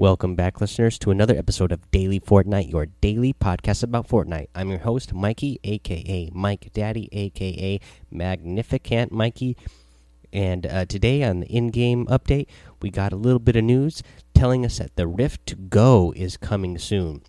Welcome back, listeners, to another episode of Daily Fortnite, your daily podcast about Fortnite. I'm your host, Mikey, aka Mike Daddy, aka Magnificent Mikey. And uh, today on the in game update, we got a little bit of news telling us that the Rift to Go is coming soon.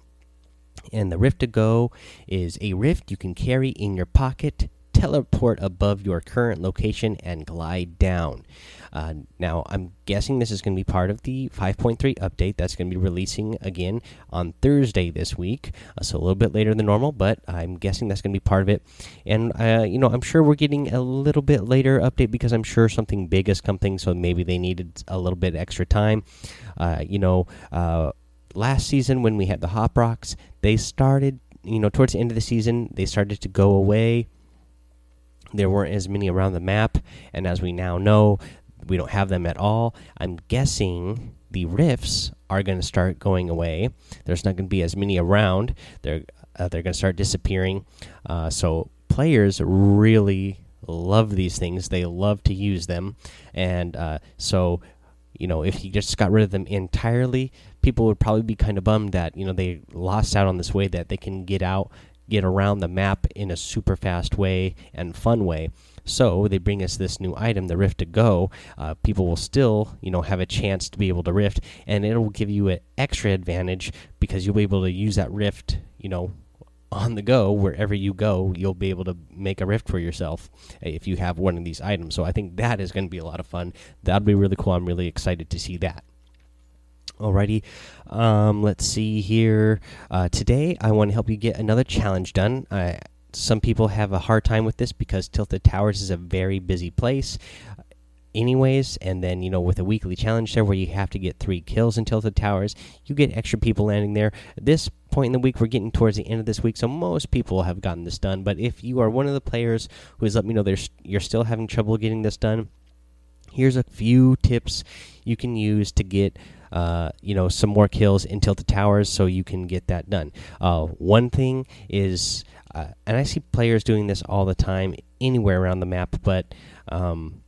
And the Rift to Go is a rift you can carry in your pocket teleport above your current location and glide down. Uh, now, I'm guessing this is going to be part of the 5.3 update that's going to be releasing again on Thursday this week. Uh, so a little bit later than normal, but I'm guessing that's going to be part of it. And, uh, you know, I'm sure we're getting a little bit later update because I'm sure something big is coming. So maybe they needed a little bit extra time. Uh, you know, uh, last season when we had the Hop Rocks, they started, you know, towards the end of the season, they started to go away there weren't as many around the map, and as we now know, we don't have them at all. I'm guessing the rifts are going to start going away. There's not going to be as many around. They're uh, they're going to start disappearing. Uh, so players really love these things. They love to use them, and uh, so you know if you just got rid of them entirely, people would probably be kind of bummed that you know they lost out on this way that they can get out get around the map in a super fast way and fun way. So they bring us this new item, the Rift to Go. Uh, people will still, you know, have a chance to be able to Rift, and it'll give you an extra advantage because you'll be able to use that Rift, you know, on the go wherever you go. You'll be able to make a Rift for yourself if you have one of these items. So I think that is going to be a lot of fun. That'll be really cool. I'm really excited to see that. Alrighty, um, let's see here. Uh, today, I want to help you get another challenge done. Uh, some people have a hard time with this because Tilted Towers is a very busy place, anyways. And then, you know, with a weekly challenge there where you have to get three kills in Tilted Towers, you get extra people landing there. This point in the week, we're getting towards the end of this week, so most people have gotten this done. But if you are one of the players who has let me know you're still having trouble getting this done, here's a few tips you can use to get uh, you know some more kills in tilted towers so you can get that done. Uh, one thing is uh, and i see players doing this all the time anywhere around the map but um,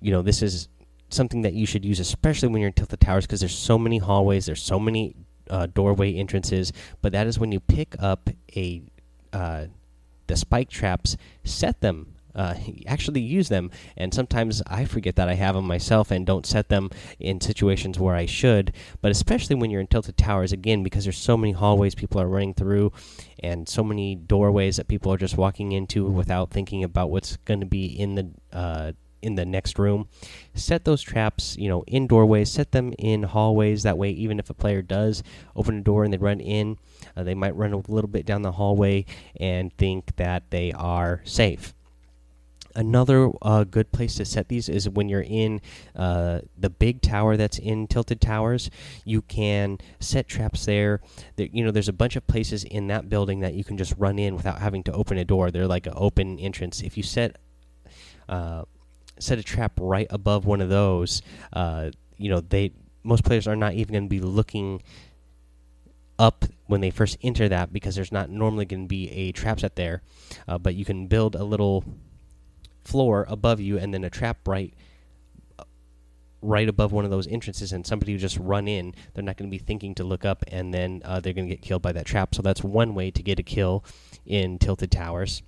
you know this is something that you should use especially when you're in tilted towers because there's so many hallways there's so many uh, doorway entrances but that is when you pick up a uh, the spike traps set them uh, actually use them. And sometimes I forget that I have them myself and don't set them in situations where I should. But especially when you're in tilted towers, again, because there's so many hallways people are running through and so many doorways that people are just walking into without thinking about what's going to be in the. Uh, in the next room set those traps you know in doorways set them in hallways that way even if a player does open a door and they run in uh, they might run a little bit down the hallway and think that they are safe another uh, good place to set these is when you're in uh, the big tower that's in Tilted Towers. You can set traps there. there. You know, there's a bunch of places in that building that you can just run in without having to open a door. They're like an open entrance. If you set uh, set a trap right above one of those, uh, you know, they most players are not even going to be looking up when they first enter that because there's not normally going to be a trap set there. Uh, but you can build a little floor above you and then a trap right right above one of those entrances and somebody who just run in they're not going to be thinking to look up and then uh, they're going to get killed by that trap. So that's one way to get a kill in tilted towers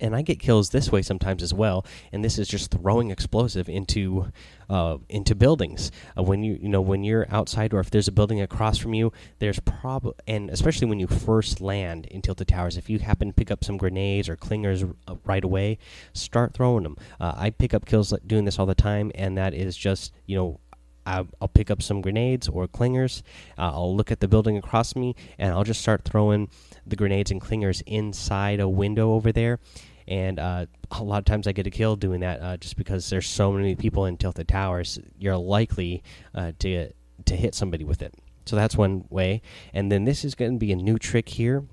and I get kills this way sometimes as well. And this is just throwing explosive into uh, into buildings. Uh, when you you know when you're outside or if there's a building across from you, there's prob and especially when you first land in Tilted Towers, if you happen to pick up some grenades or clingers uh, right away, start throwing them. Uh, I pick up kills doing this all the time, and that is just you know I'll pick up some grenades or clingers. Uh, I'll look at the building across me, and I'll just start throwing the grenades and clingers inside a window over there. And uh, a lot of times I get a kill doing that, uh, just because there's so many people in tilted towers. You're likely uh, to to hit somebody with it. So that's one way. And then this is going to be a new trick here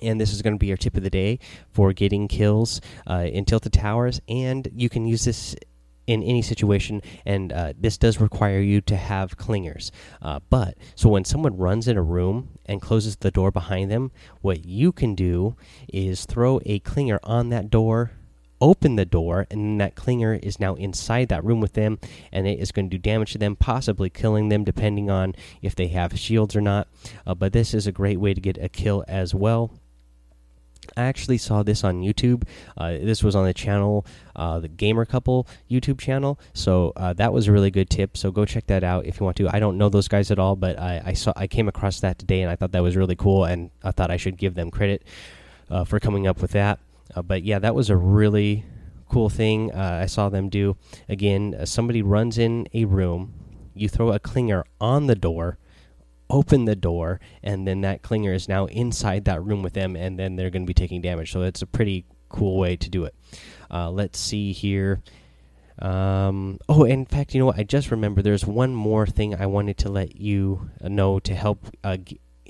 and this is going to be your tip of the day for getting kills uh, in tilted towers and you can use this in any situation, and uh, this does require you to have clingers. Uh, but so when someone runs in a room and closes the door behind them, what you can do is throw a clinger on that door open the door, and that clinger is now inside that room with them, and it is going to do damage to them, possibly killing them, depending on if they have shields or not. Uh, but this is a great way to get a kill as well. I actually saw this on YouTube. Uh, this was on the channel, uh, the Gamer Couple YouTube channel. So uh, that was a really good tip. So go check that out if you want to. I don't know those guys at all, but I, I saw I came across that today, and I thought that was really cool, and I thought I should give them credit uh, for coming up with that. Uh, but yeah, that was a really cool thing uh, I saw them do. Again, somebody runs in a room, you throw a clinger on the door open the door, and then that clinger is now inside that room with them, and then they're going to be taking damage. So it's a pretty cool way to do it. Uh, let's see here. Um, oh, in fact, you know what? I just remember there's one more thing I wanted to let you know to help uh,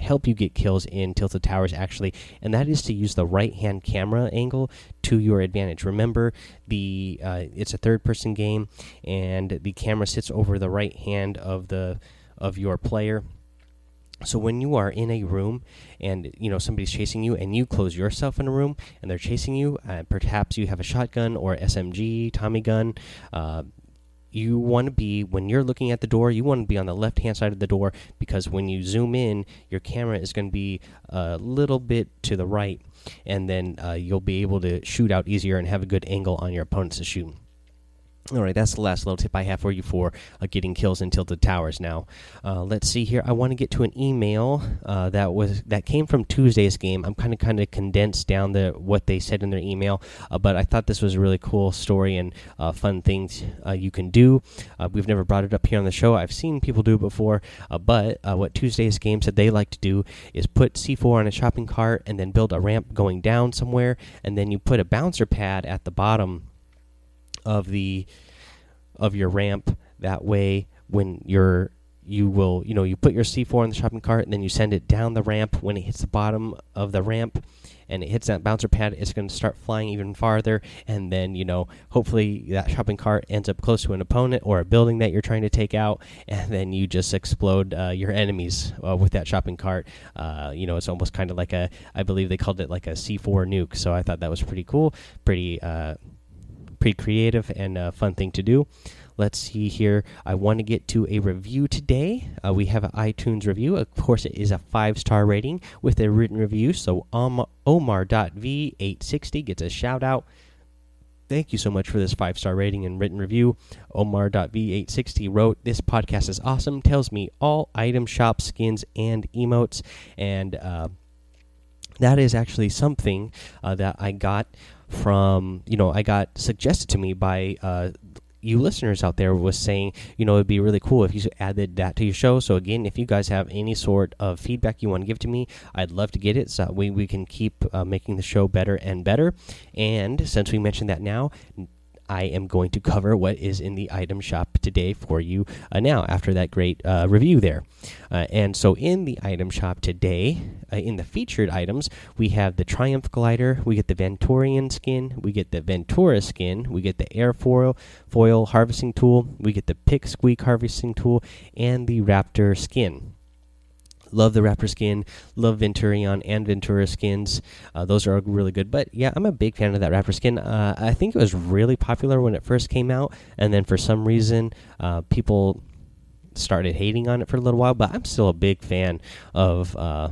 help you get kills in Tilted Towers actually, and that is to use the right hand camera angle to your advantage. Remember, the uh, it's a third person game, and the camera sits over the right hand of the of your player so when you are in a room and you know somebody's chasing you and you close yourself in a room and they're chasing you uh, perhaps you have a shotgun or smg tommy gun uh, you want to be when you're looking at the door you want to be on the left hand side of the door because when you zoom in your camera is going to be a little bit to the right and then uh, you'll be able to shoot out easier and have a good angle on your opponents to shoot all right, that's the last little tip I have for you for uh, getting kills in tilted towers. Now, uh, let's see here. I want to get to an email uh, that was that came from Tuesday's game. I'm kind of kind of condensed down the what they said in their email, uh, but I thought this was a really cool story and uh, fun things uh, you can do. we've never brought it up here on the show. I've seen people do it before, but what Tuesday's game said they like to do is put C4 on a shopping cart and then build a ramp going down somewhere, and then you put a bouncer pad at the bottom of the of your ramp. That way, when you're you will you know you put your C4 in the shopping cart and then you send it down the ramp. When it hits the bottom of the ramp and it hits that bouncer pad, it's going to start flying even farther. And then you know hopefully that shopping cart ends up close to an opponent or a building that you're trying to take out, and then you just explode uh, your enemies uh, with that shopping cart. Uh, you know it's almost kind of like a I believe they called it like a C4 nuke. So I thought that was pretty cool, pretty uh, pretty creative and a fun thing to do. Let's see here. I want to get to a review today. Uh, we have an iTunes review. Of course, it is a five star rating with a written review. So um, Omar.v860 gets a shout out. Thank you so much for this five star rating and written review. Omar.v860 wrote, This podcast is awesome. Tells me all item shop skins and emotes. And uh, that is actually something uh, that I got from you know I got suggested to me by uh, you listeners out there was saying you know it'd be really cool if you added that to your show. So again, if you guys have any sort of feedback you want to give to me, I'd love to get it so we we can keep uh, making the show better and better. And since we mentioned that now, I am going to cover what is in the item shop today for you uh, now after that great uh, review there. Uh, and so, in the item shop today, uh, in the featured items, we have the Triumph glider, we get the Venturion skin, we get the Ventura skin, we get the Airfoil foil harvesting tool, we get the Pick Squeak harvesting tool, and the Raptor skin. Love the Raptor skin. Love Venturion and Ventura skins. Uh, those are really good. But yeah, I'm a big fan of that Raptor skin. Uh, I think it was really popular when it first came out, and then for some reason, uh, people started hating on it for a little while. But I'm still a big fan of uh,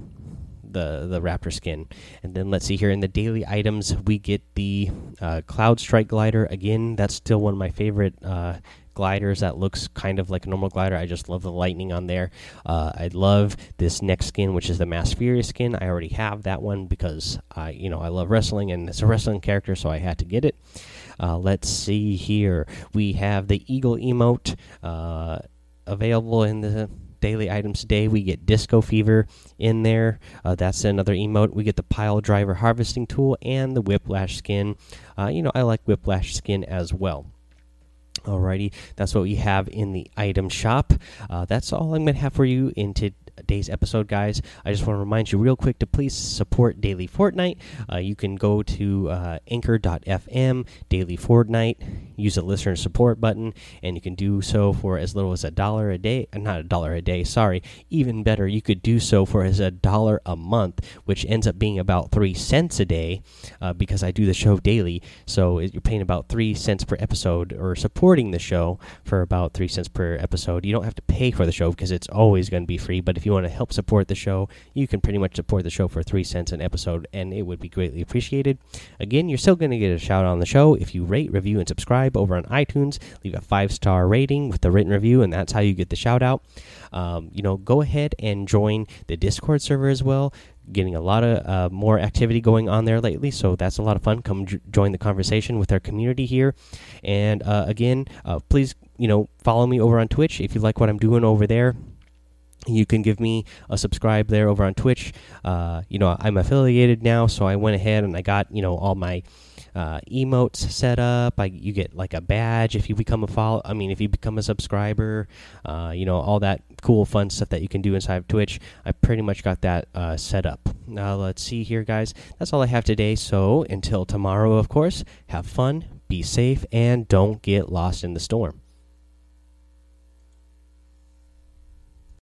the the Raptor skin. And then let's see here in the daily items, we get the uh, Cloud Strike glider again. That's still one of my favorite uh, gliders that looks kind of like a normal glider. I just love the lightning on there. Uh, I love this next skin, which is the Masked Fury skin. I already have that one because I, you know, I love wrestling and it's a wrestling character, so I had to get it. Uh, let's see here. We have the Eagle emote uh, available in the daily items today. We get Disco Fever in there. Uh, that's another emote. We get the Pile Driver Harvesting Tool and the Whiplash skin. Uh, you know, I like Whiplash skin as well. Alrighty, that's what we have in the item shop. Uh, that's all I'm going to have for you in today's episode, guys, I just want to remind you real quick to please support Daily Fortnite. Uh, you can go to uh, anchor.fm, Daily Fortnite, use the listener support button, and you can do so for as little as a dollar a day. Uh, not a dollar a day, sorry. Even better, you could do so for as a dollar a month, which ends up being about three cents a day uh, because I do the show daily. So you're paying about three cents per episode or supporting the show for about three cents per episode. You don't have to pay for the show because it's always going to be free. But if you want to help support the show, you can pretty much support the show for three cents an episode, and it would be greatly appreciated. Again, you're still going to get a shout out on the show if you rate, review, and subscribe over on iTunes. Leave a five star rating with the written review, and that's how you get the shout out. Um, you know, go ahead and join the Discord server as well getting a lot of uh, more activity going on there lately so that's a lot of fun come join the conversation with our community here and uh, again uh, please you know follow me over on twitch if you like what i'm doing over there you can give me a subscribe there over on twitch uh, you know i'm affiliated now so i went ahead and i got you know all my uh, emotes set up. I, you get like a badge if you become a follow. I mean, if you become a subscriber, uh, you know all that cool, fun stuff that you can do inside of Twitch. I pretty much got that uh, set up. Now let's see here, guys. That's all I have today. So until tomorrow, of course, have fun, be safe, and don't get lost in the storm.